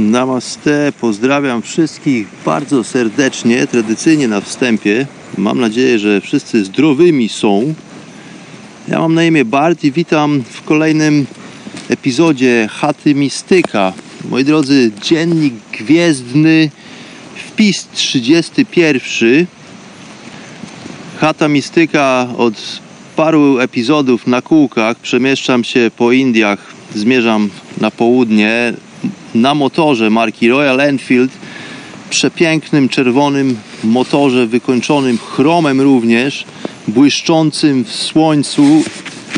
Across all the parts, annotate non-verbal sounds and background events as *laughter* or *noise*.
Namaste, pozdrawiam wszystkich bardzo serdecznie, tradycyjnie na wstępie. Mam nadzieję, że wszyscy zdrowymi są. Ja mam na imię Bart i witam w kolejnym epizodzie Chaty Mistyka. Moi drodzy, dziennik gwiezdny, wpis 31. Chata Mistyka od paru epizodów na kółkach. Przemieszczam się po Indiach, zmierzam na południe na motorze marki Royal Enfield. Przepięknym czerwonym motorze wykończonym chromem również błyszczącym w słońcu,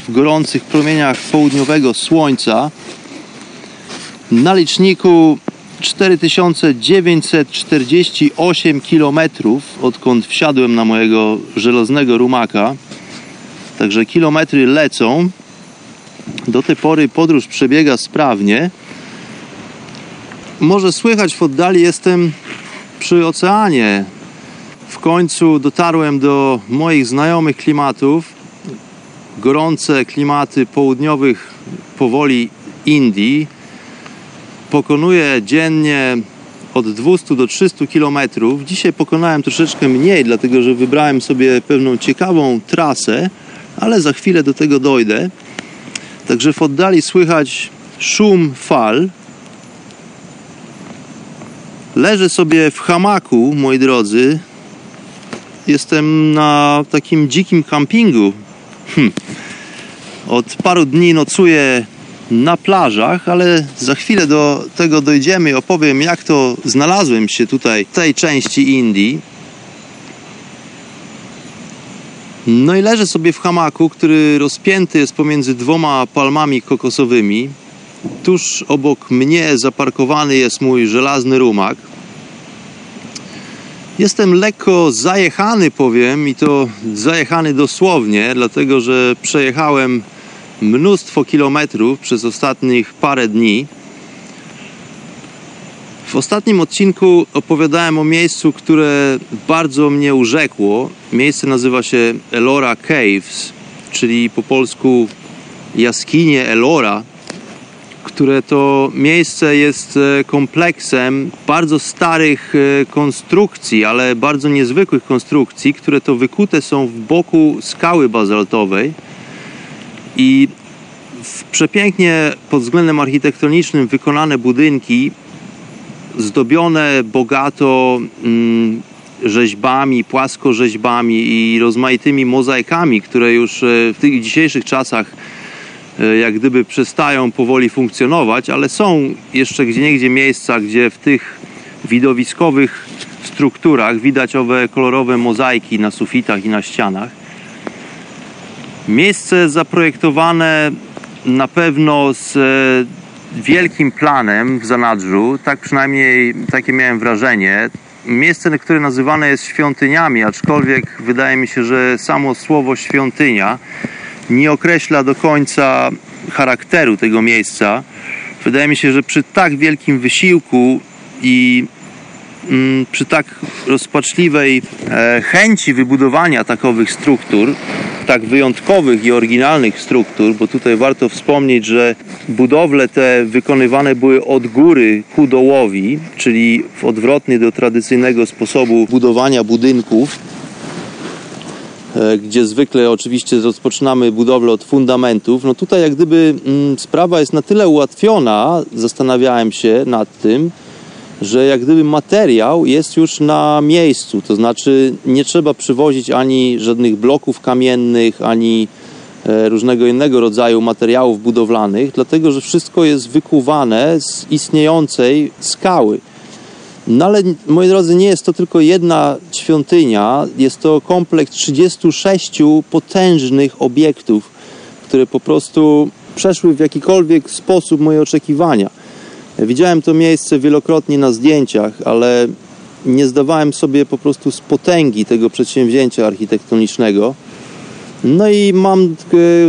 w gorących promieniach południowego słońca. Na liczniku 4948 km, odkąd wsiadłem na mojego żelaznego rumaka. Także kilometry lecą. Do tej pory podróż przebiega sprawnie. Może słychać w oddali, jestem przy oceanie w końcu dotarłem do moich znajomych klimatów. Gorące klimaty południowych powoli Indii. Pokonuję dziennie od 200 do 300 km. Dzisiaj pokonałem troszeczkę mniej, dlatego że wybrałem sobie pewną ciekawą trasę, ale za chwilę do tego dojdę. Także w oddali słychać szum fal. Leżę sobie w hamaku, moi drodzy, jestem na takim dzikim kampingu. Hm. Od paru dni nocuję na plażach, ale za chwilę do tego dojdziemy i opowiem, jak to znalazłem się tutaj, w tej części Indii. No i leżę sobie w hamaku, który rozpięty jest pomiędzy dwoma palmami kokosowymi. Tuż obok mnie zaparkowany jest mój żelazny rumak. Jestem lekko zajechany, powiem, i to zajechany dosłownie, dlatego że przejechałem mnóstwo kilometrów przez ostatnich parę dni. W ostatnim odcinku opowiadałem o miejscu, które bardzo mnie urzekło. Miejsce nazywa się Elora Caves, czyli po polsku jaskinie Elora które to miejsce jest e, kompleksem bardzo starych e, konstrukcji, ale bardzo niezwykłych konstrukcji, które to wykute są w boku skały bazaltowej i w przepięknie pod względem architektonicznym wykonane budynki zdobione bogato mm, rzeźbami, płaskorzeźbami i rozmaitymi mozaikami, które już e, w tych dzisiejszych czasach jak gdyby przestają powoli funkcjonować, ale są jeszcze gdzie niegdzie miejsca, gdzie w tych widowiskowych strukturach widać owe kolorowe mozaiki na sufitach i na ścianach. Miejsce zaprojektowane na pewno z e, wielkim planem w zanadrzu, tak przynajmniej takie miałem wrażenie. Miejsce, które nazywane jest świątyniami, aczkolwiek wydaje mi się, że samo słowo świątynia nie określa do końca charakteru tego miejsca. Wydaje mi się, że przy tak wielkim wysiłku i mm, przy tak rozpaczliwej e, chęci wybudowania takowych struktur, tak wyjątkowych i oryginalnych struktur, bo tutaj warto wspomnieć, że budowle te wykonywane były od góry ku dołowi, czyli w odwrotny do tradycyjnego sposobu budowania budynków gdzie zwykle oczywiście rozpoczynamy budowlę od fundamentów. No tutaj jak gdyby mm, sprawa jest na tyle ułatwiona, zastanawiałem się nad tym, że jak gdyby materiał jest już na miejscu, to znaczy nie trzeba przywozić ani żadnych bloków kamiennych, ani e, różnego innego rodzaju materiałów budowlanych, dlatego że wszystko jest wykuwane z istniejącej skały. No ale moi drodzy, nie jest to tylko jedna świątynia, jest to kompleks 36 potężnych obiektów, które po prostu przeszły w jakikolwiek sposób moje oczekiwania. Widziałem to miejsce wielokrotnie na zdjęciach, ale nie zdawałem sobie po prostu z potęgi tego przedsięwzięcia architektonicznego. No i mam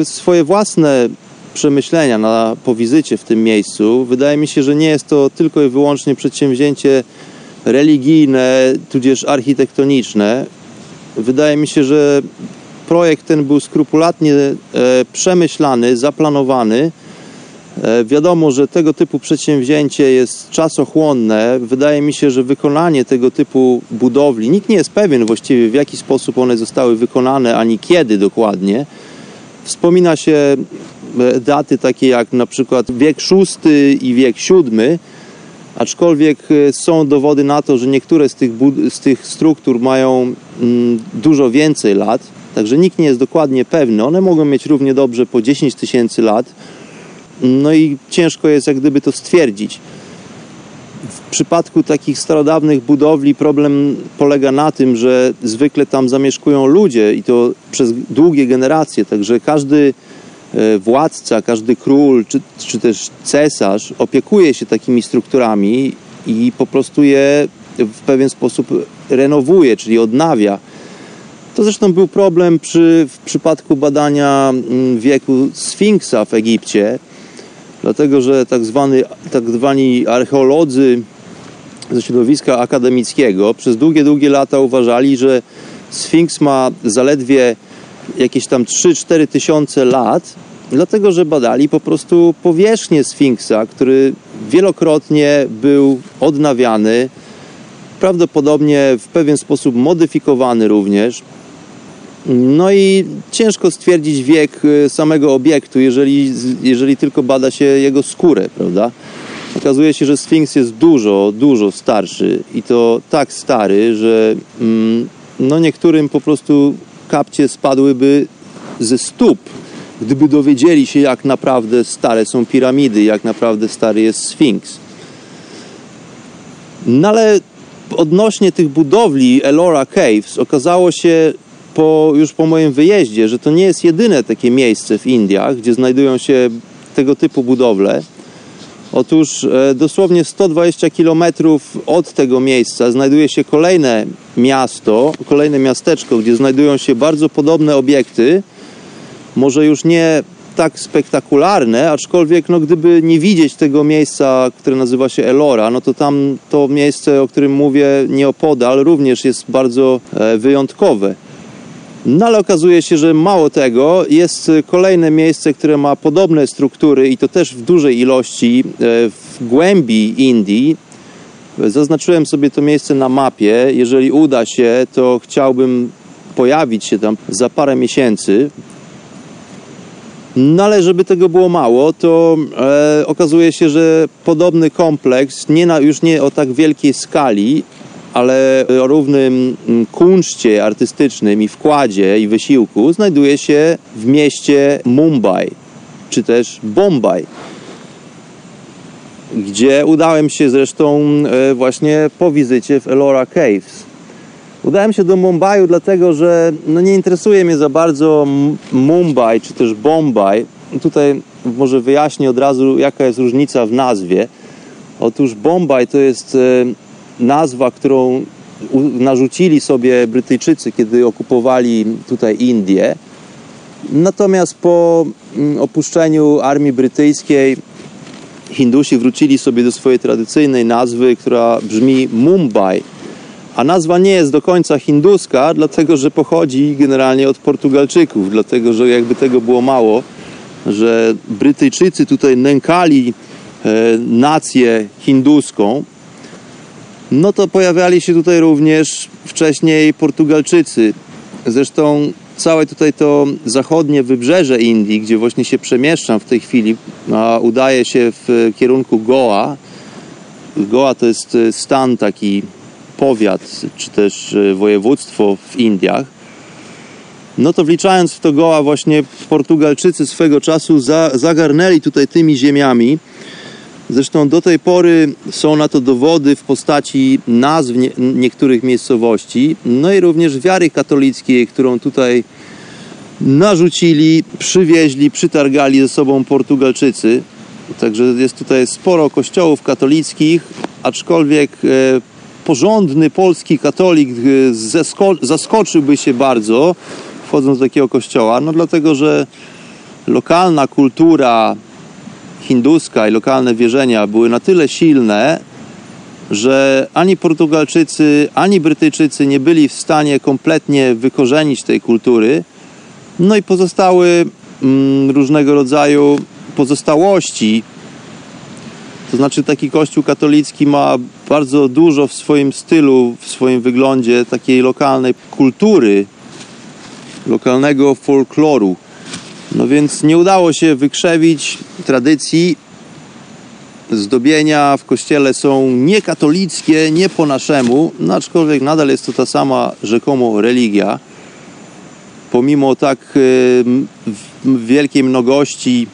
e, swoje własne przemyślenia na, po wizycie w tym miejscu. Wydaje mi się, że nie jest to tylko i wyłącznie przedsięwzięcie religijne, tudzież architektoniczne. Wydaje mi się, że projekt ten był skrupulatnie e, przemyślany, zaplanowany. E, wiadomo, że tego typu przedsięwzięcie jest czasochłonne. Wydaje mi się, że wykonanie tego typu budowli, nikt nie jest pewien właściwie w jaki sposób one zostały wykonane, ani kiedy dokładnie. Wspomina się daty takie jak na przykład wiek VI i wiek VII, aczkolwiek są dowody na to, że niektóre z tych, z tych struktur mają mm, dużo więcej lat. Także nikt nie jest dokładnie pewny. One mogą mieć równie dobrze po 10 tysięcy lat. No i ciężko jest jak gdyby to stwierdzić. W przypadku takich starodawnych budowli problem polega na tym, że zwykle tam zamieszkują ludzie i to przez długie generacje, także każdy e, władca, każdy król czy, czy też cesarz opiekuje się takimi strukturami i po prostu je w pewien sposób renowuje, czyli odnawia. To zresztą był problem przy, w przypadku badania mm, wieku Sfinksa w Egipcie, dlatego że tak, zwany, tak zwani archeolodzy ze środowiska akademickiego przez długie, długie lata uważali, że Sfinks ma zaledwie jakieś tam 3-4 tysiące lat, dlatego że badali po prostu powierzchnię Sfinksa, który wielokrotnie był odnawiany, prawdopodobnie w pewien sposób modyfikowany również. No i ciężko stwierdzić wiek y, samego obiektu, jeżeli, jeżeli tylko bada się jego skórę, prawda? Okazuje się, że Sfinks jest dużo, dużo starszy i to tak stary, że mm, no niektórym po prostu kapcie spadłyby ze stóp, gdyby dowiedzieli się, jak naprawdę stare są piramidy, jak naprawdę stary jest Sfinks. No ale odnośnie tych budowli Elora Caves okazało się, po, już po moim wyjeździe, że to nie jest jedyne takie miejsce w Indiach, gdzie znajdują się tego typu budowle. Otóż e, dosłownie 120 km od tego miejsca znajduje się kolejne miasto, kolejne miasteczko, gdzie znajdują się bardzo podobne obiekty. Może już nie tak spektakularne, aczkolwiek no, gdyby nie widzieć tego miejsca, które nazywa się Elora, no to tam to miejsce, o którym mówię nieopodal, również jest bardzo e, wyjątkowe. No ale okazuje się, że mało tego, jest kolejne miejsce, które ma podobne struktury i to też w dużej ilości e, w głębi Indii. Zaznaczyłem sobie to miejsce na mapie. Jeżeli uda się, to chciałbym pojawić się tam za parę miesięcy. No ale żeby tego było mało, to e, okazuje się, że podobny kompleks, nie na, już nie o tak wielkiej skali, ale o równym mm, kunszcie artystycznym i wkładzie i wysiłku znajduje się w mieście Mumbai, czy też Bombaj, gdzie udałem się zresztą e, właśnie po wizycie w Elora Caves. Udałem się do Mumbai dlatego, że no nie interesuje mnie za bardzo Mumbai czy też Bombaj. Tutaj może wyjaśnię od razu, jaka jest różnica w nazwie. Otóż Bombaj to jest e, nazwa, którą narzucili sobie Brytyjczycy, kiedy okupowali tutaj Indię. Natomiast po mm, opuszczeniu armii brytyjskiej Hindusi wrócili sobie do swojej tradycyjnej nazwy, która brzmi Mumbai. A nazwa nie jest do końca hinduska, dlatego że pochodzi generalnie od Portugalczyków, dlatego że jakby tego było mało, że Brytyjczycy tutaj nękali e, nację hinduską, no to pojawiali się tutaj również wcześniej Portugalczycy. Zresztą całe tutaj to zachodnie wybrzeże Indii, gdzie właśnie się przemieszczam w tej chwili, a udaje się w kierunku Goa, Goa to jest e, stan taki powiat, czy też e, województwo w Indiach. No to wliczając w to Goa właśnie Portugalczycy swego czasu za, zagarnęli tutaj tymi ziemiami. Zresztą do tej pory są na to dowody w postaci nazw nie, niektórych miejscowości, no i również wiary katolickiej, którą tutaj narzucili, przywieźli, przytargali ze sobą Portugalczycy. Także jest tutaj sporo kościołów katolickich, aczkolwiek e, porządny polski katolik e, zaskoczyłby się bardzo wchodząc do takiego kościoła, no dlatego, że lokalna kultura hinduska i lokalne wierzenia były na tyle silne, że ani Portugalczycy, ani Brytyjczycy nie byli w stanie kompletnie wykorzenić tej kultury. No i pozostały mm, różnego rodzaju pozostałości. To znaczy, taki kościół katolicki ma bardzo dużo w swoim stylu, w swoim wyglądzie takiej lokalnej kultury, lokalnego folkloru. No więc nie udało się wykrzewić tradycji. Zdobienia w kościele są niekatolickie, nie po naszemu, no aczkolwiek nadal jest to ta sama rzekomo religia. Pomimo tak wielkiej mnogości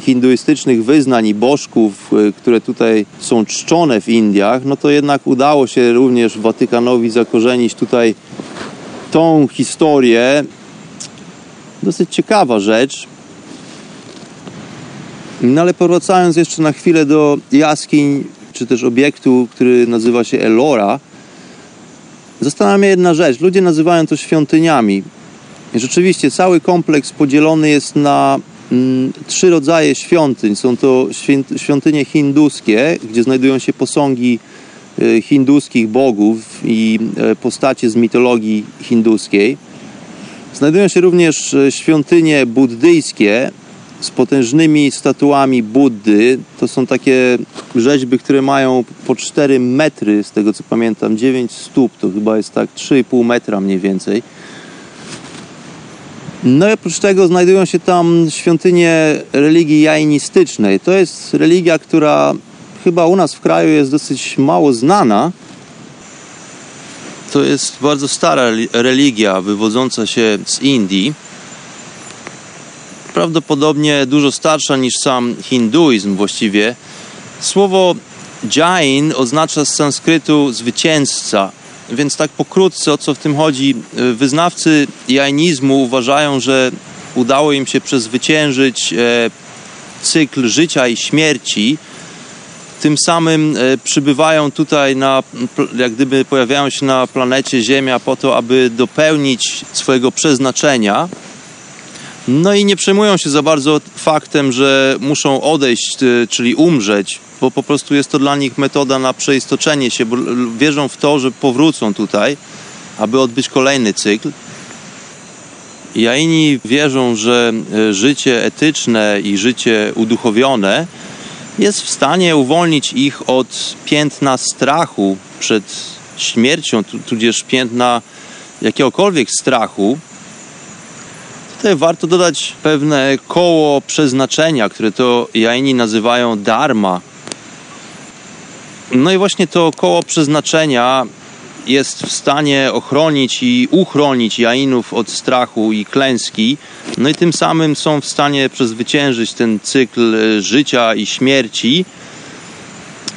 hinduistycznych wyznań i bożków, e, które tutaj są czczone w Indiach, no to jednak udało się również Watykanowi zakorzenić tutaj tą historię dosyć ciekawa rzecz. No ale powracając jeszcze na chwilę do jaskiń, czy też obiektu, który nazywa się Elora, zastanawia mnie jedna rzecz. Ludzie nazywają to świątyniami. Rzeczywiście cały kompleks podzielony jest na mm, trzy rodzaje świątyń. Są to świątynie hinduskie, gdzie znajdują się posągi y, hinduskich bogów i y, postacie z mitologii hinduskiej Znajdują się również e, świątynie buddyjskie z potężnymi statuami Buddy. To są takie rzeźby, które mają po 4 metry, z tego co pamiętam, 9 stóp, to chyba jest tak 3,5 metra mniej więcej. No i oprócz tego znajdują się tam świątynie religii jainistycznej. To jest religia, która chyba u nas w kraju jest dosyć mało znana, to jest bardzo stara religia wywodząca się z Indii. Prawdopodobnie dużo starsza niż sam hinduizm właściwie. Słowo Jain oznacza z sanskrytu zwycięzca, więc tak pokrótce o co w tym chodzi. Wyznawcy jainizmu uważają, że udało im się przezwyciężyć e, cykl życia i śmierci, tym samym e, przybywają tutaj na, jak gdyby pojawiają się na planecie Ziemia po to, aby dopełnić swojego przeznaczenia. No i nie przejmują się za bardzo faktem, że muszą odejść, e, czyli umrzeć, bo po prostu jest to dla nich metoda na przeistoczenie się, bo wierzą w to, że powrócą tutaj, aby odbyć kolejny cykl. Jaini wierzą, że e, życie etyczne i życie uduchowione jest w stanie uwolnić ich od piętna strachu przed śmiercią, tudzież piętna jakiegokolwiek strachu, tutaj warto dodać pewne koło przeznaczenia, które to Jaini nazywają dharma. No i właśnie to koło przeznaczenia jest w stanie ochronić i uchronić Jainów od strachu i klęski, no i tym samym są w stanie przezwyciężyć ten cykl e, życia i śmierci.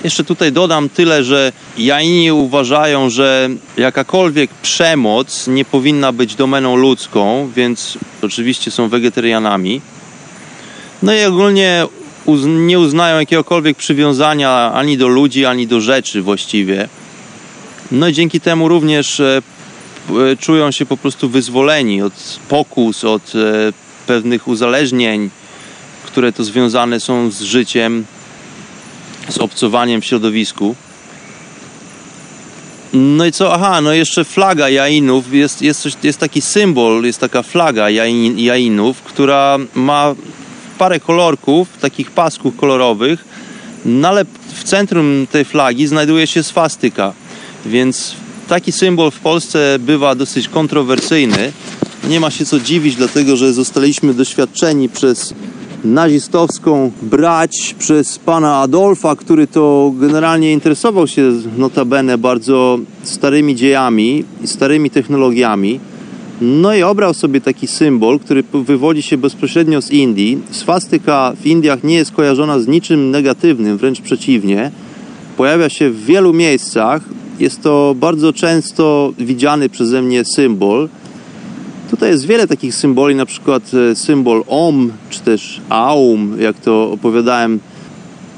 Jeszcze tutaj dodam tyle, że Jaini uważają, że jakakolwiek przemoc nie powinna być domeną ludzką, więc oczywiście są wegetarianami. No i ogólnie nie uznają jakiegokolwiek przywiązania ani do ludzi, ani do rzeczy właściwie. No i dzięki temu również e, e, czują się po prostu wyzwoleni od pokus, od e, pewnych uzależnień, które to związane są z życiem, z obcowaniem w środowisku. No i co? Aha, no jeszcze flaga Jainów, jest, jest, coś, jest taki symbol, jest taka flaga Jain, Jainów, która ma parę kolorków, takich pasków kolorowych, no ale w centrum tej flagi znajduje się swastyka. Więc taki symbol w Polsce bywa dosyć kontrowersyjny. Nie ma się co dziwić, dlatego że zostaliśmy doświadczeni przez nazistowską brać przez pana Adolfa, który to generalnie interesował się notabene bardzo starymi dziejami i starymi technologiami. No i obrał sobie taki symbol, który wywodzi się bezpośrednio z Indii. Swastyka w Indiach nie jest kojarzona z niczym negatywnym, wręcz przeciwnie. Pojawia się w wielu miejscach. Jest to bardzo często widziany przeze mnie symbol. Tutaj jest wiele takich symboli, na przykład e, symbol Om, czy też Aum, jak to opowiadałem,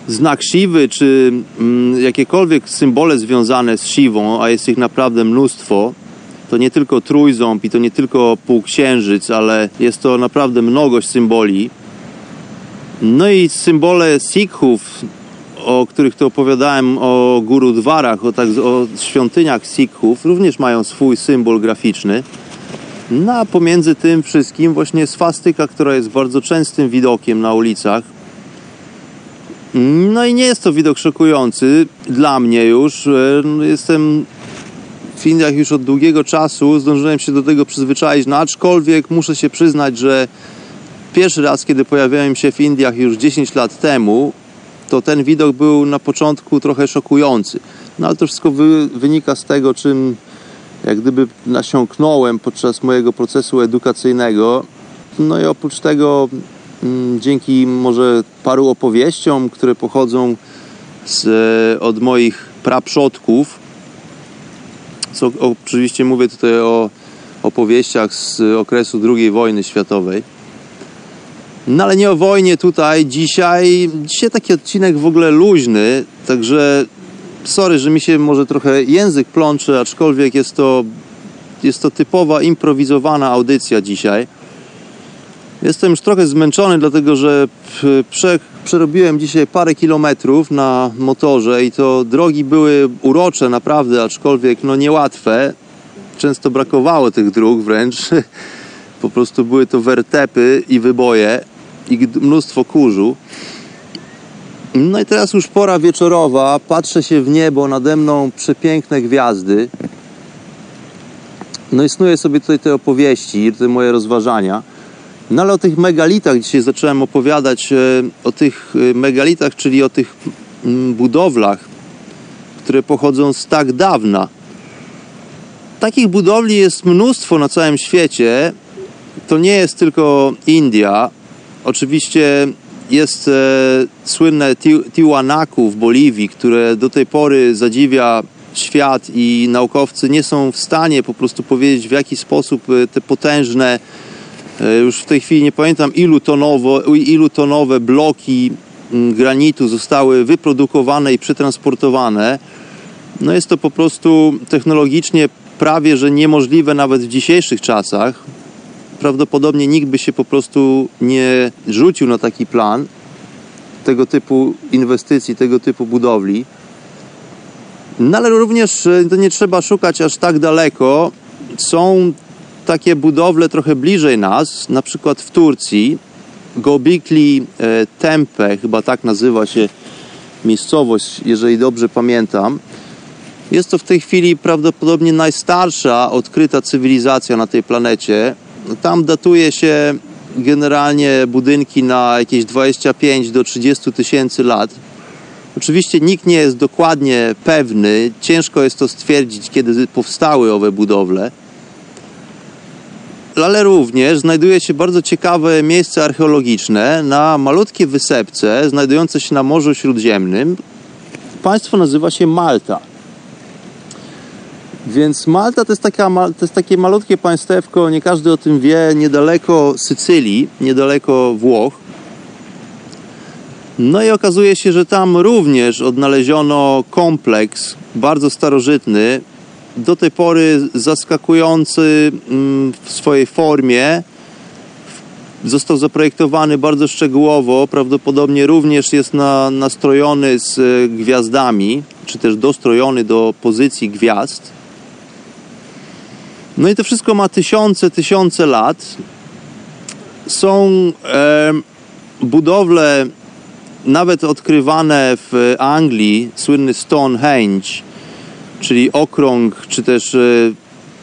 znak Siwy, czy mm, jakiekolwiek symbole związane z Siwą, a jest ich naprawdę mnóstwo. To nie tylko trójząb i to nie tylko półksiężyc, ale jest to naprawdę mnogość symboli. No i symbole Sikhów, o których to opowiadałem, o gurudwarach, o, tak, o świątyniach Sikhów, również mają swój symbol graficzny. No a pomiędzy tym wszystkim właśnie swastyka, która jest bardzo częstym widokiem na ulicach. No i nie jest to widok szokujący dla mnie już. E, jestem w Indiach już od długiego czasu, zdążyłem się do tego przyzwyczaić, no aczkolwiek muszę się przyznać, że pierwszy raz, kiedy pojawiałem się w Indiach już 10 lat temu, to ten widok był na początku trochę szokujący. No ale to wszystko wy, wynika z tego, czym jak gdyby nasiąknąłem podczas mojego procesu edukacyjnego. No i oprócz tego, mm, dzięki może paru opowieściom, które pochodzą z, e, od moich praprzodków, co oczywiście mówię tutaj o opowieściach z okresu II wojny światowej. No ale nie o wojnie tutaj dzisiaj. Dzisiaj taki odcinek w ogóle luźny, także sorry, że mi się może trochę język plączy, aczkolwiek jest to, jest to typowa improwizowana audycja dzisiaj. Jestem już trochę zmęczony, dlatego że prze, przerobiłem dzisiaj parę kilometrów na motorze i to drogi były urocze naprawdę, aczkolwiek no niełatwe. Często brakowało tych dróg wręcz. *laughs* Po prostu były to wertepy i wyboje i mnóstwo kurzu. No i teraz już pora wieczorowa, patrzę się w niebo, nade mną przepiękne gwiazdy. No i snuję sobie tutaj te opowieści, te moje rozważania. No ale o tych megalitach dzisiaj zacząłem opowiadać, e, o tych e, megalitach, czyli o tych mm, budowlach, które pochodzą z tak dawna. Takich budowli jest mnóstwo na całym świecie. To nie jest tylko India. Oczywiście jest e, słynne Tiwanaku w Boliwii, które do tej pory zadziwia świat i naukowcy nie są w stanie po prostu powiedzieć w jaki sposób e, te potężne, e, już w tej chwili nie pamiętam ilu, tonowo, ilu tonowe bloki granitu zostały wyprodukowane i przetransportowane. No jest to po prostu technologicznie prawie że niemożliwe nawet w dzisiejszych czasach prawdopodobnie nikt by się po prostu nie rzucił na taki plan tego typu inwestycji, tego typu budowli. No ale również e, to nie trzeba szukać aż tak daleko. Są takie budowle trochę bliżej nas, na przykład w Turcji. Gobikli e, Tempe, chyba tak nazywa się miejscowość, jeżeli dobrze pamiętam. Jest to w tej chwili prawdopodobnie najstarsza odkryta cywilizacja na tej planecie. Tam datuje się generalnie budynki na jakieś 25 do 30 tysięcy lat. Oczywiście nikt nie jest dokładnie pewny, ciężko jest to stwierdzić, kiedy powstały owe budowle. Ale również znajduje się bardzo ciekawe miejsce archeologiczne na malutkiej wysepce znajdujące się na Morzu Śródziemnym. Państwo nazywa się Malta. Więc Malta to jest, taka, to jest takie malutkie państewko, nie każdy o tym wie, niedaleko Sycylii, niedaleko Włoch. No i okazuje się, że tam również odnaleziono kompleks bardzo starożytny, do tej pory zaskakujący mm, w swojej formie. Został zaprojektowany bardzo szczegółowo, prawdopodobnie również jest na, nastrojony z e, gwiazdami, czy też dostrojony do pozycji gwiazd. No i to wszystko ma tysiące, tysiące lat. Są e, budowle nawet odkrywane w Anglii, słynny Stonehenge, czyli okrąg, czy też e,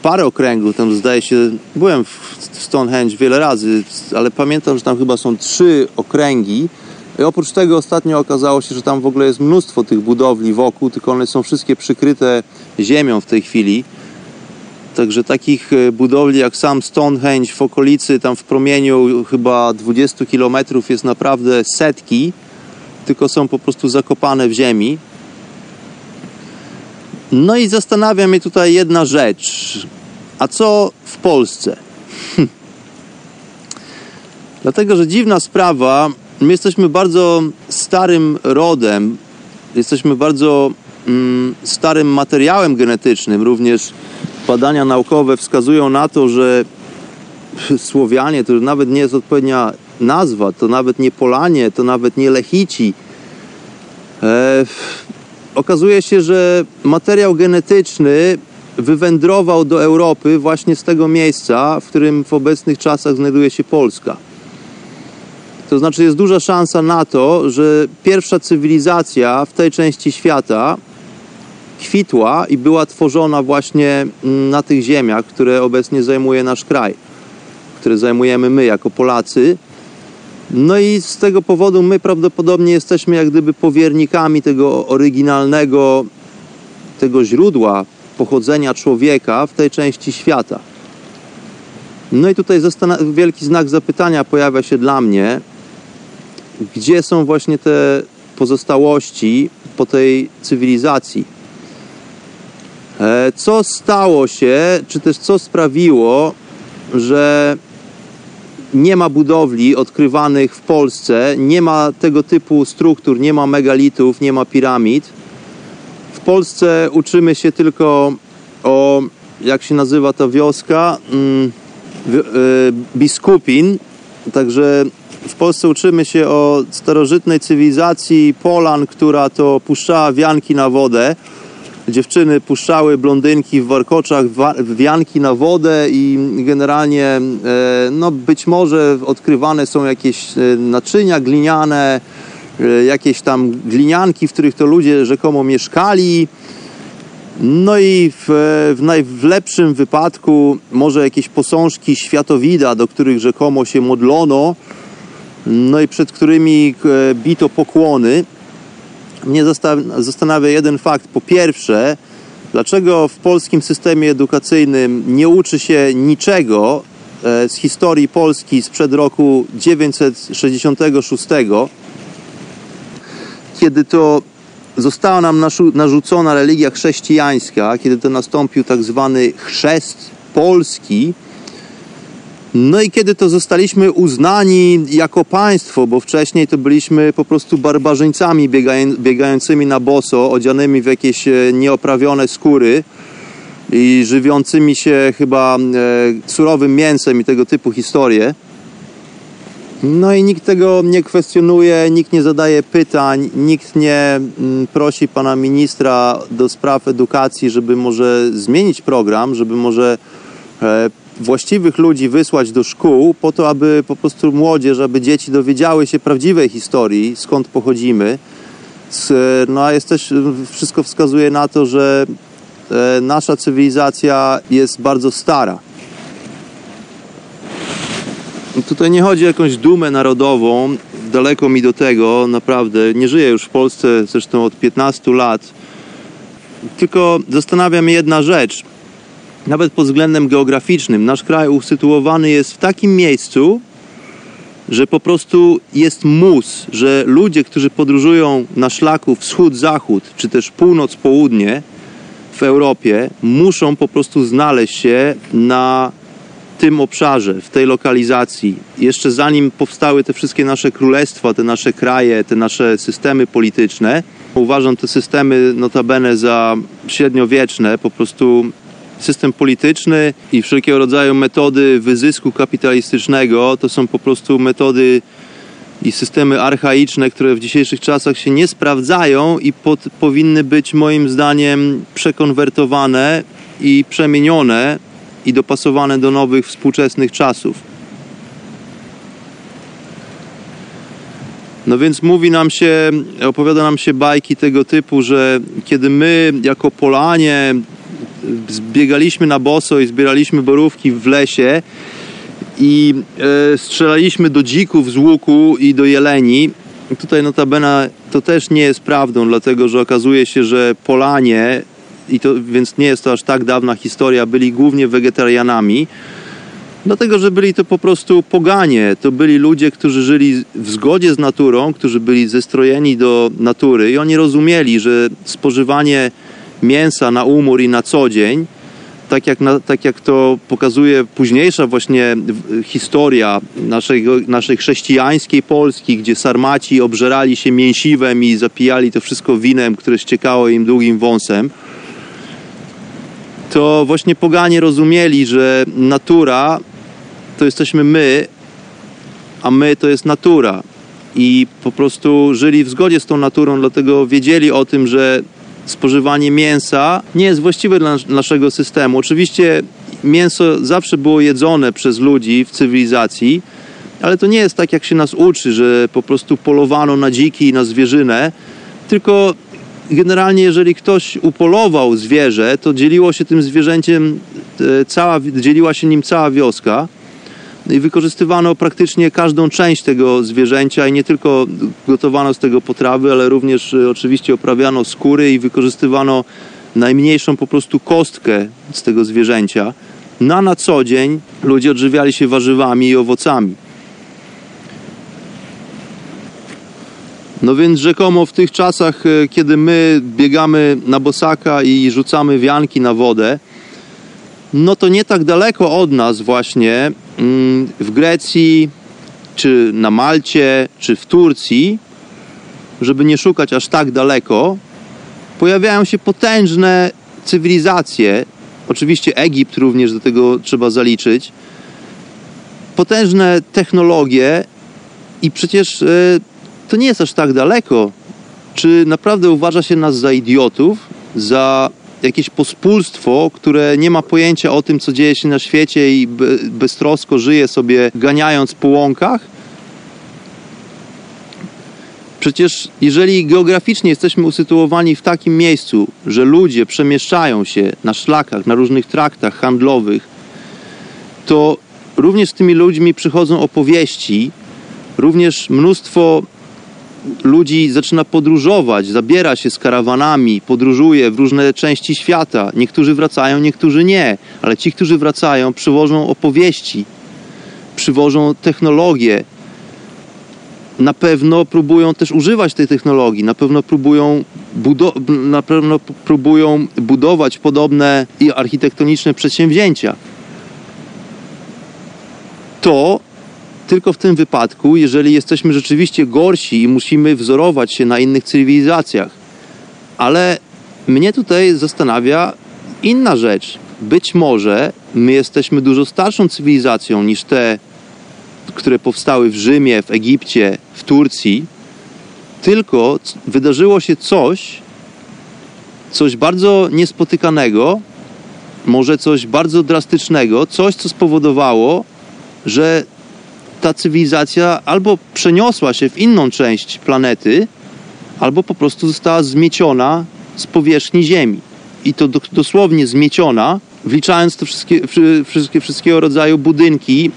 parę okręgów, tam zdaje się, byłem w Stonehenge wiele razy, ale pamiętam, że tam chyba są trzy okręgi. I oprócz tego ostatnio okazało się, że tam w ogóle jest mnóstwo tych budowli wokół, tylko one są wszystkie przykryte ziemią w tej chwili. Także takich e, budowli jak sam Stonehenge w okolicy, tam w promieniu chyba 20 km jest naprawdę setki, tylko są po prostu zakopane w ziemi. No i zastanawia mnie tutaj jedna rzecz. A co w Polsce? *laughs* Dlatego, że dziwna sprawa, my jesteśmy bardzo starym rodem, jesteśmy bardzo mm, starym materiałem genetycznym. Również badania naukowe wskazują na to, że Słowianie to nawet nie jest odpowiednia nazwa, to nawet nie Polanie, to nawet nie Lechici. E, okazuje się, że materiał genetyczny wywędrował do Europy właśnie z tego miejsca, w którym w obecnych czasach znajduje się Polska. To znaczy jest duża szansa na to, że pierwsza cywilizacja w tej części świata kwitła i była tworzona właśnie na tych ziemiach, które obecnie zajmuje nasz kraj, które zajmujemy my jako Polacy. No i z tego powodu my prawdopodobnie jesteśmy jak gdyby powiernikami tego oryginalnego, tego źródła pochodzenia człowieka w tej części świata. No i tutaj wielki znak zapytania pojawia się dla mnie, gdzie są właśnie te pozostałości po tej cywilizacji. E, co stało się, czy też co sprawiło, że nie ma budowli odkrywanych w Polsce, nie ma tego typu struktur, nie ma megalitów, nie ma piramid. W Polsce uczymy się tylko o, jak się nazywa ta wioska, mm, e, biskupin. Także w Polsce uczymy się o starożytnej cywilizacji Polan, która to puszczała wianki na wodę dziewczyny puszczały blondynki w warkoczach wianki na wodę i generalnie e, no być może odkrywane są jakieś e, naczynia gliniane, e, jakieś tam glinianki, w których to ludzie rzekomo mieszkali. No i w, w najlepszym wypadku może jakieś posążki światowida, do których rzekomo się modlono, no i przed którymi bito pokłony mnie zastanawia jeden fakt. Po pierwsze, dlaczego w polskim systemie edukacyjnym nie uczy się niczego e, z historii Polski sprzed roku 966, kiedy to została nam narzucona religia chrześcijańska, kiedy to nastąpił tak zwany chrzest polski, no i kiedy to zostaliśmy uznani jako państwo, bo wcześniej to byliśmy po prostu barbarzyńcami biegającymi na boso, odzianymi w jakieś e, nieoprawione skóry i żywiącymi się chyba e, surowym mięsem i tego typu historie. No i nikt tego nie kwestionuje, nikt nie zadaje pytań, nikt nie mm, prosi pana ministra do spraw edukacji, żeby może zmienić program, żeby może e, właściwych ludzi wysłać do szkół po to, aby po prostu młodzież, aby dzieci dowiedziały się prawdziwej historii, skąd pochodzimy. No a jest też, wszystko wskazuje na to, że e, nasza cywilizacja jest bardzo stara. Tutaj nie chodzi o jakąś dumę narodową, daleko mi do tego, naprawdę. Nie żyję już w Polsce zresztą od 15 lat. Tylko zastanawia mnie jedna rzecz nawet pod względem geograficznym, nasz kraj usytuowany jest w takim miejscu, że po prostu jest mus, że ludzie, którzy podróżują na szlaku wschód-zachód, czy też północ-południe w Europie, muszą po prostu znaleźć się na tym obszarze, w tej lokalizacji. Jeszcze zanim powstały te wszystkie nasze królestwa, te nasze kraje, te nasze systemy polityczne, uważam te systemy notabene za średniowieczne, po prostu system polityczny i wszelkiego rodzaju metody wyzysku kapitalistycznego to są po prostu metody i systemy archaiczne, które w dzisiejszych czasach się nie sprawdzają i pod, powinny być moim zdaniem przekonwertowane i przemienione i dopasowane do nowych współczesnych czasów. No więc mówi nam się, opowiada nam się bajki tego typu, że kiedy my jako Polanie zbiegaliśmy na boso i zbieraliśmy borówki w lesie i e, strzelaliśmy do dzików z łuku i do jeleni. Tutaj notabene to też nie jest prawdą, dlatego że okazuje się, że Polanie, i to, więc nie jest to aż tak dawna historia, byli głównie wegetarianami. Dlatego, że byli to po prostu poganie. To byli ludzie, którzy żyli w zgodzie z naturą, którzy byli zestrojeni do natury i oni rozumieli, że spożywanie mięsa na umór i na co dzień, tak jak, na, tak jak to pokazuje późniejsza właśnie historia naszej, naszej chrześcijańskiej Polski, gdzie sarmaci obżerali się mięsiwem i zapijali to wszystko winem, które ściekało im długim wąsem, to właśnie poganie rozumieli, że natura to jesteśmy my, a my to jest natura. I po prostu żyli w zgodzie z tą naturą, dlatego wiedzieli o tym, że spożywanie mięsa nie jest właściwe dla naszego systemu. Oczywiście mięso zawsze było jedzone przez ludzi w cywilizacji, ale to nie jest tak, jak się nas uczy, że po prostu polowano na dziki i na zwierzynę, tylko generalnie jeżeli ktoś upolował zwierzę, to dzieliło się tym zwierzęciem e, cała, dzieliła się nim cała wioska i wykorzystywano praktycznie każdą część tego zwierzęcia i nie tylko gotowano z tego potrawy, ale również e, oczywiście oprawiano skóry i wykorzystywano najmniejszą po prostu kostkę z tego zwierzęcia. Na na co dzień ludzie odżywiali się warzywami i owocami. No więc rzekomo w tych czasach, e, kiedy my biegamy na bosaka i rzucamy wianki na wodę, no to nie tak daleko od nas właśnie mm, w Grecji, czy na Malcie, czy w Turcji, żeby nie szukać aż tak daleko, pojawiają się potężne cywilizacje. Oczywiście Egipt również do tego trzeba zaliczyć. Potężne technologie i przecież e, to nie jest aż tak daleko. Czy naprawdę uważa się nas za idiotów, za jakieś pospólstwo, które nie ma pojęcia o tym, co dzieje się na świecie i beztrosko żyje sobie ganiając po łąkach? Przecież jeżeli geograficznie jesteśmy usytuowani w takim miejscu, że ludzie przemieszczają się na szlakach, na różnych traktach handlowych, to również z tymi ludźmi przychodzą opowieści, również mnóstwo ludzi zaczyna podróżować, zabiera się z karawanami, podróżuje w różne części świata. Niektórzy wracają, niektórzy nie, ale ci, którzy wracają, przywożą opowieści, przywożą technologie. Na pewno próbują też używać tej technologii, na pewno próbują, na pewno próbują budować podobne i architektoniczne przedsięwzięcia. To tylko w tym wypadku, jeżeli jesteśmy rzeczywiście gorsi i musimy wzorować się na innych cywilizacjach. Ale mnie tutaj zastanawia inna rzecz. Być może my jesteśmy dużo starszą cywilizacją niż te, które powstały w Rzymie, w Egipcie, w Turcji. Tylko wydarzyło się coś, coś bardzo niespotykanego, może coś bardzo drastycznego, coś, co spowodowało, że ta cywilizacja albo przeniosła się w inną część planety, albo po prostu została zmieciona z powierzchni Ziemi. I to dosłownie zmieciona, wliczając te wszystkie, wszystkie, wszystkiego rodzaju budynki,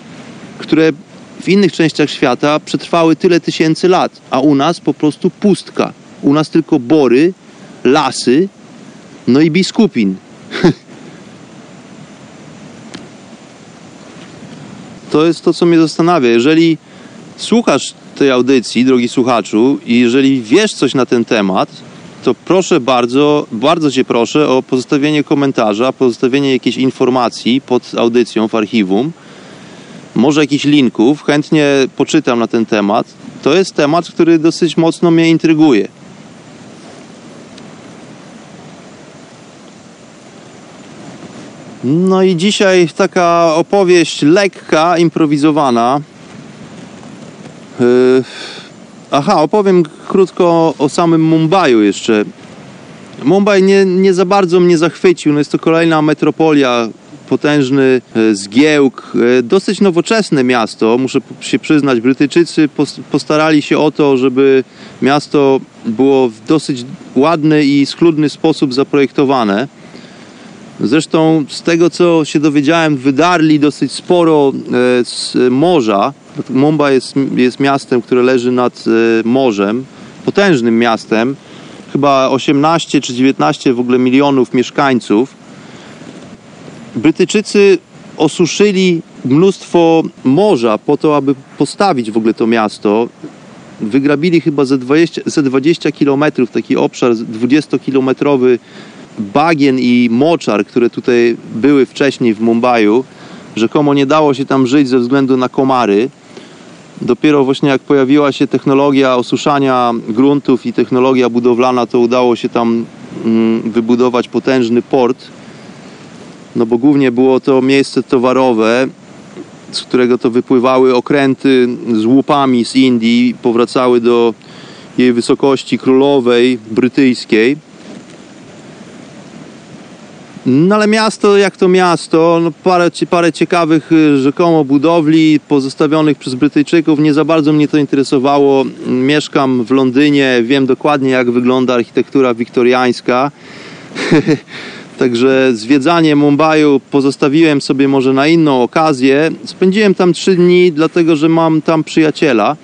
które w innych częściach świata przetrwały tyle tysięcy lat, a u nas po prostu pustka. U nas tylko bory, lasy, no i biskupin. *laughs* to jest to, co mnie zastanawia. Jeżeli słuchasz tej audycji, drogi słuchaczu, i jeżeli wiesz coś na ten temat, to proszę bardzo, bardzo Cię proszę o pozostawienie komentarza, pozostawienie jakiejś informacji pod audycją w archiwum, może jakichś linków, chętnie poczytam na ten temat. To jest temat, który dosyć mocno mnie intryguje. No i dzisiaj taka opowieść lekka, improwizowana. Yy, aha, opowiem krótko o samym Mumbaiu jeszcze. Mumbai nie, nie za bardzo mnie zachwycił. No jest to kolejna metropolia, potężny e, zgiełk, e, dosyć nowoczesne miasto, muszę się przyznać. Brytyjczycy postarali się o to, żeby miasto było w dosyć ładny i schludny sposób zaprojektowane. Zresztą z tego co się dowiedziałem, wydarli dosyć sporo e, z morza. Mumbai jest, jest miastem, które leży nad e, morzem, potężnym miastem, chyba 18 czy 19 w ogóle milionów mieszkańców. Brytyjczycy osuszyli mnóstwo morza po to, aby postawić w ogóle to miasto. Wygrabili chyba ze 20, ze 20 kilometrów taki obszar 20-kilometrowy bagien i moczar, które tutaj były wcześniej w Mumbaiu. Rzekomo nie dało się tam żyć ze względu na komary. Dopiero właśnie jak pojawiła się technologia osuszania gruntów i technologia budowlana, to udało się tam mm, wybudować potężny port. No bo głównie było to miejsce towarowe, z którego to wypływały okręty z łupami z Indii, powracały do jej wysokości królowej brytyjskiej. No ale miasto jak to miasto, no parę, parę ciekawych y, rzekomo budowli pozostawionych przez Brytyjczyków. Nie za bardzo mnie to interesowało. Mieszkam w Londynie, wiem dokładnie jak wygląda architektura wiktoriańska. *laughs* Także zwiedzanie Mumbaiu pozostawiłem sobie może na inną okazję. Spędziłem tam trzy dni, dlatego że mam tam przyjaciela.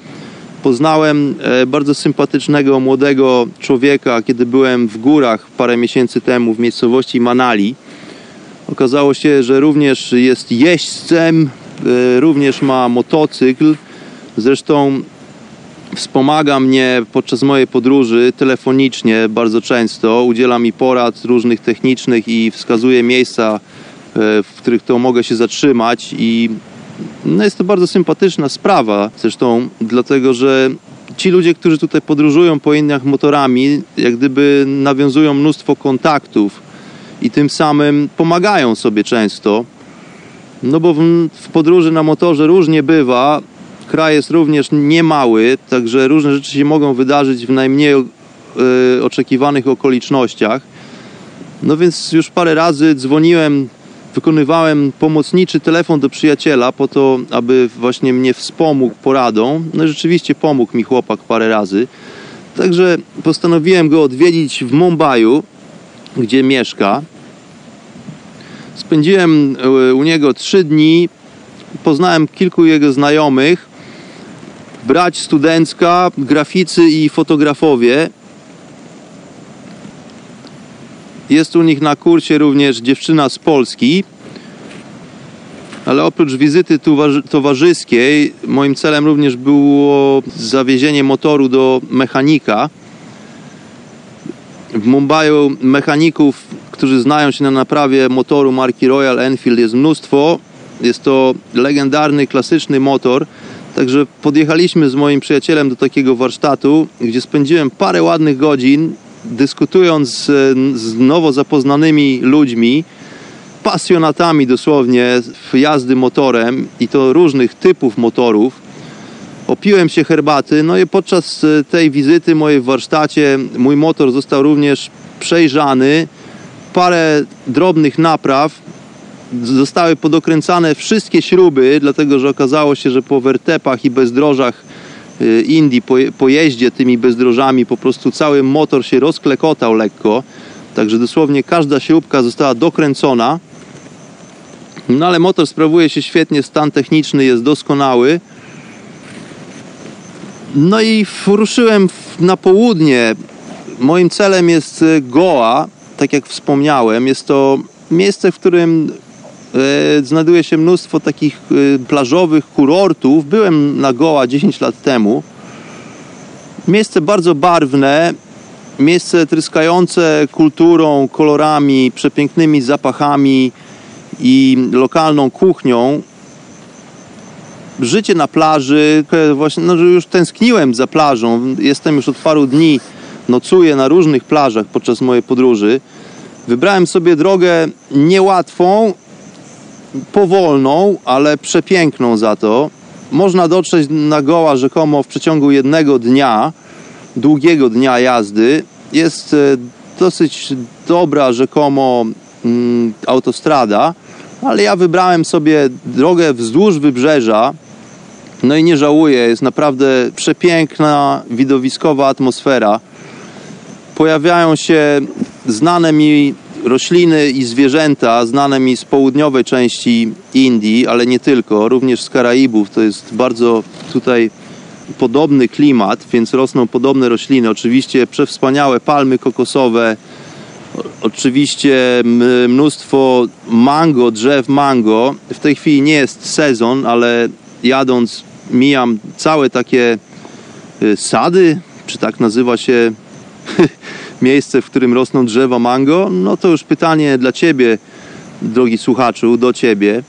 Poznałem e, bardzo sympatycznego młodego człowieka, kiedy byłem w górach parę miesięcy temu w miejscowości Manali. Okazało się, że również jest jeźdźcem, e, również ma motocykl. Zresztą wspomaga mnie podczas mojej podróży telefonicznie bardzo często. Udziela mi porad różnych technicznych i wskazuje miejsca, e, w których to mogę się zatrzymać i no jest to bardzo sympatyczna sprawa, zresztą dlatego, że ci ludzie, którzy tutaj podróżują po innych motorami, jak gdyby nawiązują mnóstwo kontaktów i tym samym pomagają sobie często. No bo w, w podróży na motorze różnie bywa. Kraj jest również niemały, także różne rzeczy się mogą wydarzyć w najmniej y, oczekiwanych okolicznościach. No więc już parę razy dzwoniłem wykonywałem pomocniczy telefon do przyjaciela po to, aby właśnie mnie wspomógł poradą. No rzeczywiście pomógł mi chłopak parę razy. Także postanowiłem go odwiedzić w Mumbaiu, gdzie mieszka. Spędziłem e, u niego trzy dni. Poznałem kilku jego znajomych. Brać studencka, graficy i fotografowie. Jest u nich na kursie również dziewczyna z Polski. Ale oprócz wizyty towarzyskiej, moim celem również było zawiezienie motoru do mechanika. W Mumbai mechaników, którzy znają się na naprawie motoru marki Royal Enfield jest mnóstwo. Jest to legendarny, klasyczny motor. Także podjechaliśmy z moim przyjacielem do takiego warsztatu, gdzie spędziłem parę ładnych godzin dyskutując z, z nowo zapoznanymi ludźmi, pasjonatami dosłownie jazdy motorem i to różnych typów motorów. Opiłem się herbaty, no i podczas e, tej wizyty mojej w warsztacie mój motor został również przejrzany. Parę drobnych napraw. Zostały podokręcane wszystkie śruby, dlatego że okazało się, że po wertepach i bezdrożach Indii po, po jeździe tymi bezdrożami po prostu cały motor się rozklekotał lekko. Także dosłownie każda śrubka została dokręcona. No ale motor sprawuje się świetnie, stan techniczny jest doskonały. No i ruszyłem na południe. Moim celem jest y, Goa, tak jak wspomniałem. Jest to miejsce, w którym znajduje się mnóstwo takich e, plażowych kurortów. Byłem na Goa 10 lat temu. Miejsce bardzo barwne, miejsce tryskające kulturą, kolorami, przepięknymi zapachami i lokalną kuchnią. Życie na plaży, właśnie, no, już tęskniłem za plażą. Jestem już od paru dni, nocuję na różnych plażach podczas mojej podróży. Wybrałem sobie drogę niełatwą, powolną, ale przepiękną za to. Można dotrzeć na Goła rzekomo w przeciągu jednego dnia, długiego dnia jazdy. Jest e, dosyć dobra rzekomo mm, autostrada, ale ja wybrałem sobie drogę wzdłuż wybrzeża. No i nie żałuję, jest naprawdę przepiękna, widowiskowa atmosfera. Pojawiają się znane mi rośliny i zwierzęta znane mi z południowej części Indii, ale nie tylko, również z Karaibów. To jest bardzo tutaj podobny klimat, więc rosną podobne rośliny. Oczywiście przewspaniałe palmy kokosowe, oczywiście mnóstwo mango, drzew mango. W tej chwili nie jest sezon, ale jadąc mijam całe takie y, sady, czy tak nazywa się *laughs* miejsce, w którym rosną drzewa mango, no to już pytanie dla Ciebie, drogi słuchaczu, do Ciebie,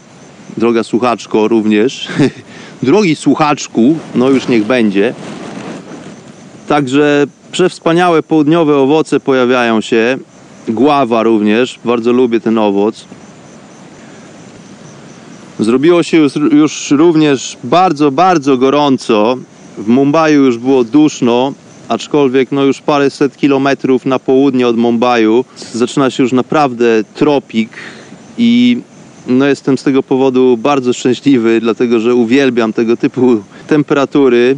droga słuchaczko również, *laughs* drogi słuchaczku, no już niech będzie. Także przewspaniałe południowe owoce pojawiają się, gława również, bardzo lubię ten owoc. Zrobiło się już, już również bardzo, bardzo gorąco. W Mumbai już było duszno, aczkolwiek no już paręset kilometrów na południe od Mumbai zaczyna się już naprawdę tropik i no jestem z tego powodu bardzo szczęśliwy, dlatego że uwielbiam tego typu temperatury.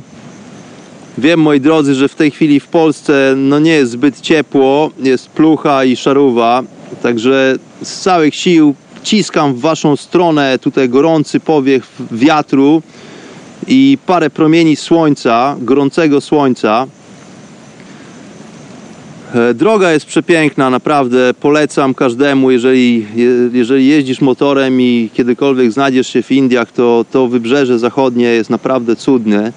Wiem, moi drodzy, że w tej chwili w Polsce no nie jest zbyt ciepło, jest plucha i szaruwa, także z całych sił ciskam w waszą stronę tutaj gorący powiew wiatru i parę promieni słońca, gorącego słońca. E, droga jest przepiękna, naprawdę polecam każdemu, jeżeli, jeżeli jeździsz motorem i kiedykolwiek znajdziesz się w Indiach, to to wybrzeże zachodnie jest naprawdę cudne.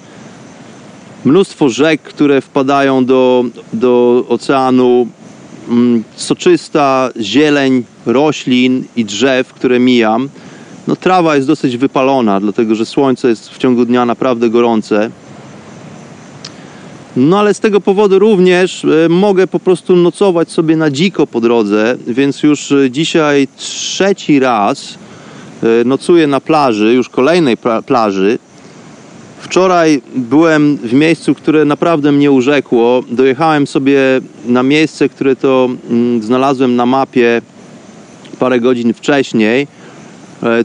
Mnóstwo rzek, które wpadają do, do oceanu, mm, soczysta zieleń roślin i drzew, które mijam. No, trawa jest dosyć wypalona, dlatego że słońce jest w ciągu dnia naprawdę gorące. No ale z tego powodu również e, mogę po prostu nocować sobie na dziko po drodze, więc już e, dzisiaj trzeci raz e, nocuję na plaży, już kolejnej plaży. Wczoraj byłem w miejscu, które naprawdę mnie urzekło. Dojechałem sobie na miejsce, które to mm, znalazłem na mapie parę godzin wcześniej.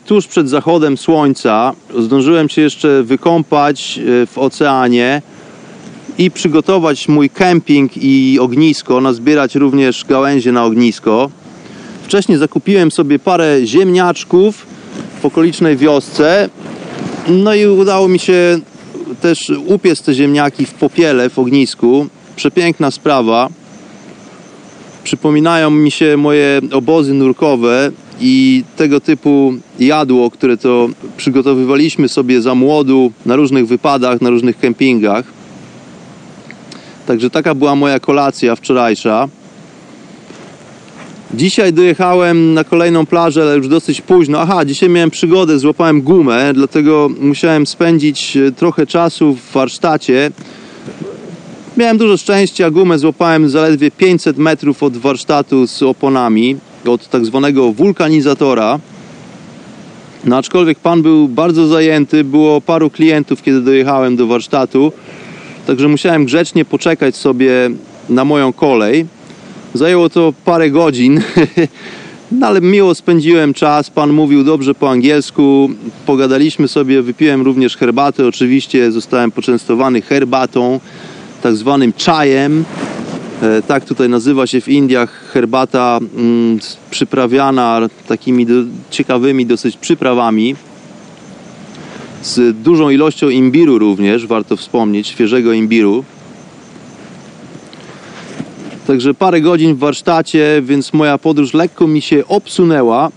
Tuż przed zachodem słońca zdążyłem się jeszcze wykąpać w oceanie i przygotować mój kemping i ognisko, nazbierać również gałęzie na ognisko. Wcześniej zakupiłem sobie parę ziemniaczków w okolicznej wiosce. No i udało mi się też upiec te ziemniaki w popiele w ognisku. Przepiękna sprawa. Przypominają mi się moje obozy nurkowe i tego typu jadło, które to przygotowywaliśmy sobie za młodu na różnych wypadach, na różnych kempingach. Także taka była moja kolacja wczorajsza. Dzisiaj dojechałem na kolejną plażę, ale już dosyć późno. Aha, dzisiaj miałem przygodę, złapałem gumę, dlatego musiałem spędzić e, trochę czasu w warsztacie. Miałem dużo szczęścia, gumę złapałem zaledwie 500 metrów od warsztatu z oponami, od tak zwanego wulkanizatora. No aczkolwiek pan był bardzo zajęty, było paru klientów, kiedy dojechałem do warsztatu. Także musiałem grzecznie poczekać sobie na moją kolej. Zajęło to parę godzin, *laughs* no ale miło spędziłem czas. Pan mówił dobrze po angielsku. Pogadaliśmy sobie, wypiłem również herbatę. Oczywiście zostałem poczęstowany herbatą, tak zwanym czajem. E, tak tutaj nazywa się w Indiach herbata mm, przyprawiana takimi ciekawymi dosyć przyprawami z dużą ilością imbiru również, warto wspomnieć, świeżego imbiru. Także parę godzin w warsztacie, więc moja podróż lekko mi się obsunęła.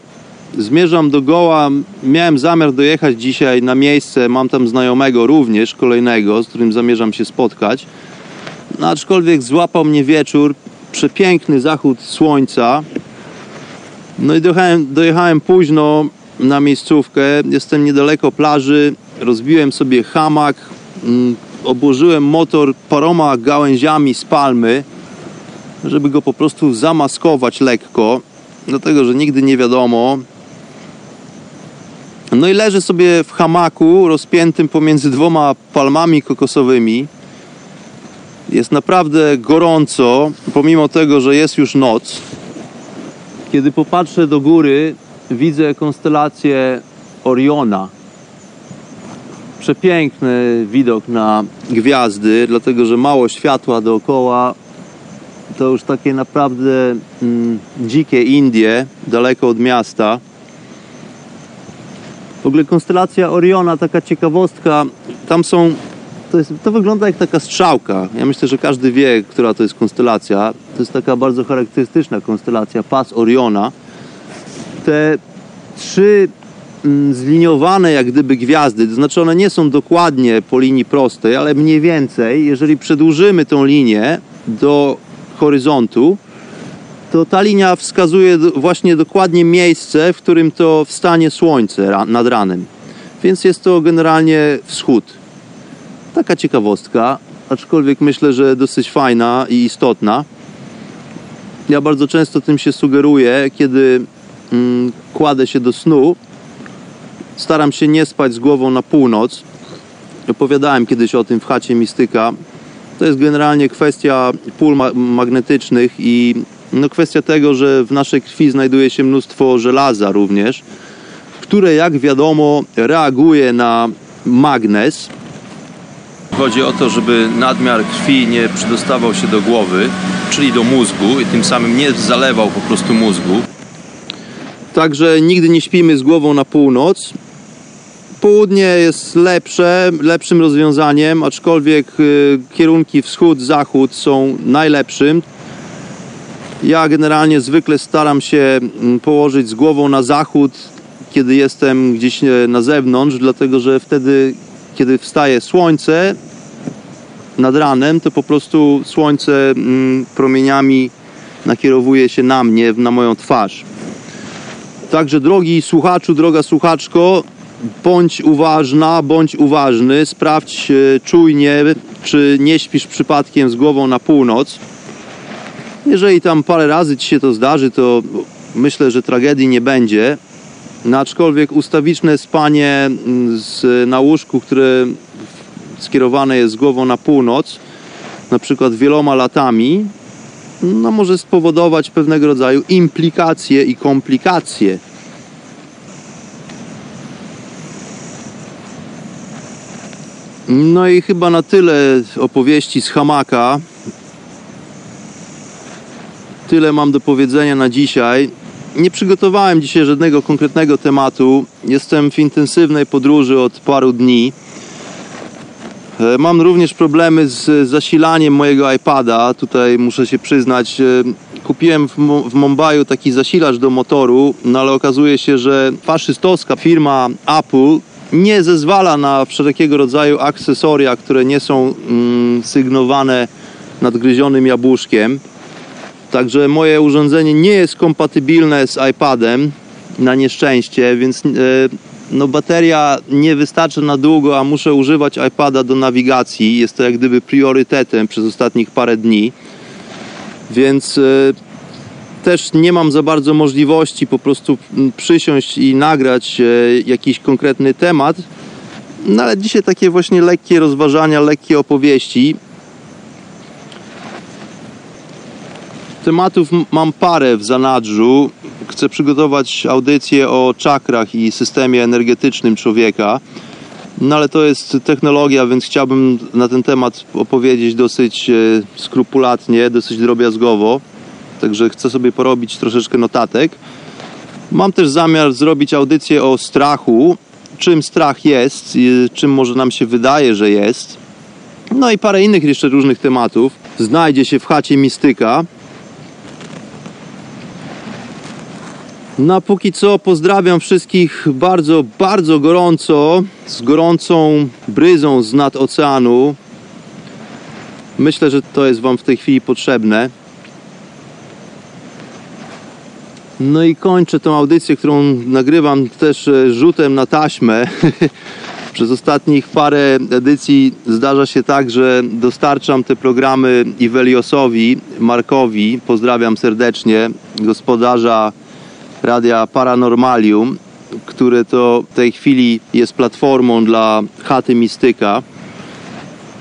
Zmierzam do Goła. Miałem zamiar dojechać dzisiaj na miejsce. Mam tam znajomego również, kolejnego, z którym zamierzam się spotkać. No, aczkolwiek złapał mnie wieczór, przepiękny zachód słońca. No i dojechałem, dojechałem późno, na miejscówkę. Jestem niedaleko plaży. Rozbiłem sobie hamak, mm, obłożyłem motor paroma gałęziami z palmy, żeby go po prostu zamaskować lekko, dlatego że nigdy nie wiadomo. No i leżę sobie w hamaku rozpiętym pomiędzy dwoma palmami kokosowymi. Jest naprawdę gorąco, pomimo tego, że jest już noc. Kiedy popatrzę do góry, widzę konstelację Oriona. Przepiękny widok na gwiazdy, dlatego że mało światła dookoła. to już takie naprawdę mm, dzikie Indie, daleko od miasta. W ogóle konstelacja Oriona, taka ciekawostka, tam są, to, jest, to wygląda jak taka strzałka. Ja myślę, że każdy wie, która to jest konstelacja. To jest taka bardzo charakterystyczna konstelacja, pas Oriona. Te trzy mm, zliniowane jak gdyby gwiazdy, to znaczy one nie są dokładnie po linii prostej, ale mniej więcej, jeżeli przedłużymy tą linię do horyzontu, to ta linia wskazuje właśnie dokładnie miejsce, w którym to wstanie słońce nad ranem. Więc jest to generalnie wschód. Taka ciekawostka, aczkolwiek myślę, że dosyć fajna i istotna. Ja bardzo często tym się sugeruję, kiedy kładę się do snu. Staram się nie spać z głową na północ. Opowiadałem kiedyś o tym w chacie Mistyka. To jest generalnie kwestia pól ma magnetycznych i no kwestia tego, że w naszej krwi znajduje się mnóstwo żelaza również, które jak wiadomo reaguje na magnes. Chodzi o to, żeby nadmiar krwi nie przedostawał się do głowy, czyli do mózgu i tym samym nie zalewał po prostu mózgu. Także nigdy nie śpimy z głową na północ. Południe jest lepsze, lepszym rozwiązaniem, aczkolwiek y, kierunki wschód-zachód są najlepszym. Ja generalnie zwykle staram się mm, położyć z głową na zachód, kiedy jestem gdzieś e, na zewnątrz, dlatego że wtedy, kiedy wstaje słońce nad ranem, to po prostu słońce mm, promieniami nakierowuje się na mnie, na moją twarz. Także drogi słuchaczu, droga słuchaczko, bądź uważna, bądź uważny, sprawdź czujnie, czy nie śpisz przypadkiem z głową na północ. Jeżeli tam parę razy ci się to zdarzy, to myślę, że tragedii nie będzie. No, aczkolwiek ustawiczne spanie mm, z, na łóżku, które skierowane jest głową na północ, na przykład wieloma latami, no może spowodować pewnego rodzaju implikacje i komplikacje. No i chyba na tyle opowieści z hamaka. Tyle mam do powiedzenia na dzisiaj. Nie przygotowałem dzisiaj żadnego konkretnego tematu. Jestem w intensywnej podróży od paru dni. E, mam również problemy z zasilaniem mojego iPada. Tutaj muszę się przyznać, e, kupiłem w Mumbai taki zasilacz do motoru, no ale okazuje się, że faszystowska firma Apple nie zezwala na wszelkiego rodzaju akcesoria, które nie są mm, sygnowane nadgryzionym jabłuszkiem. Także moje urządzenie nie jest kompatybilne z iPadem na nieszczęście, więc e, no, bateria nie wystarczy na długo, a muszę używać iPada do nawigacji. Jest to jak gdyby priorytetem przez ostatnich parę dni. Więc e, też nie mam za bardzo możliwości po prostu przysiąść i nagrać e, jakiś konkretny temat. No ale dzisiaj takie właśnie lekkie rozważania, lekkie opowieści. Tematów mam parę w zanadrzu. Chcę przygotować audycję o czakrach i systemie energetycznym człowieka. No ale to jest technologia, więc chciałbym na ten temat opowiedzieć dosyć e, skrupulatnie, dosyć drobiazgowo. Także chcę sobie porobić troszeczkę notatek. Mam też zamiar zrobić audycję o strachu, czym strach jest, czym może nam się wydaje, że jest. No i parę innych jeszcze różnych tematów. Znajdzie się w chacie Mistyka. No póki co pozdrawiam wszystkich bardzo, bardzo gorąco, z gorącą bryzą z nad oceanu. Myślę, że to jest Wam w tej chwili potrzebne. No i kończę tą audycję, którą nagrywam też e, rzutem na taśmę. *laughs* Przez ostatnich parę edycji zdarza się tak, że dostarczam te programy Iweliosowi, Markowi, pozdrawiam serdecznie, gospodarza radia Paranormalium, które to w tej chwili jest platformą dla chaty Mistyka.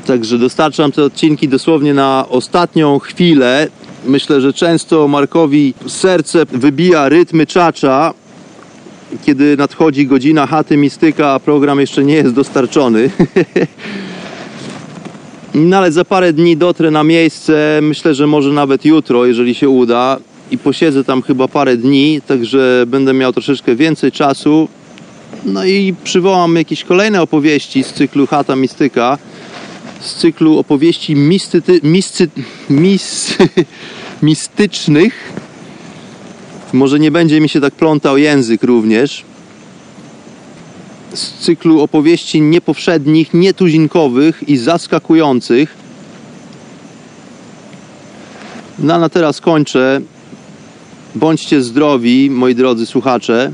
Także dostarczam te odcinki dosłownie na ostatnią chwilę Myślę, że często Markowi serce wybija rytmy czacza, kiedy nadchodzi godzina chaty mistyka, a program jeszcze nie jest dostarczony. *laughs* No ale za parę dni dotrę na miejsce, myślę, że może nawet jutro, jeżeli się uda. I posiedzę tam chyba parę dni, także będę miał troszeczkę więcej czasu. No i przywołam jakieś kolejne opowieści z cyklu Chata Mistyka. Z cyklu opowieści mistyty, misty, mis, *laughs* mistycznych. Może nie będzie mi się tak plątał język również z cyklu opowieści niepowszednich, nietuzinkowych i zaskakujących. No na teraz kończę. Bądźcie zdrowi, moi drodzy słuchacze.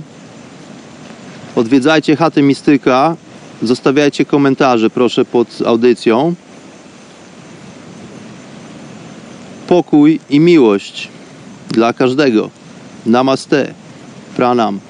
Odwiedzajcie chatę Mistyka. Zostawiajcie komentarze, proszę, pod audycją. Pokój i miłość dla każdego. Namaste. Pranam.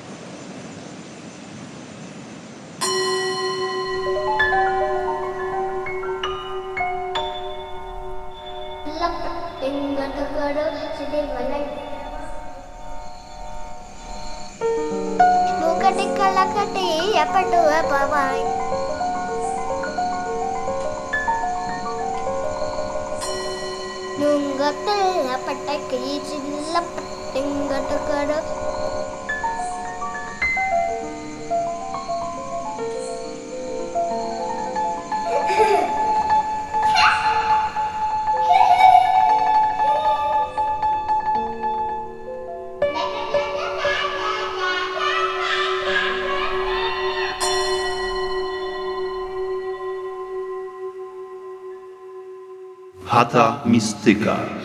Chata Mistyka.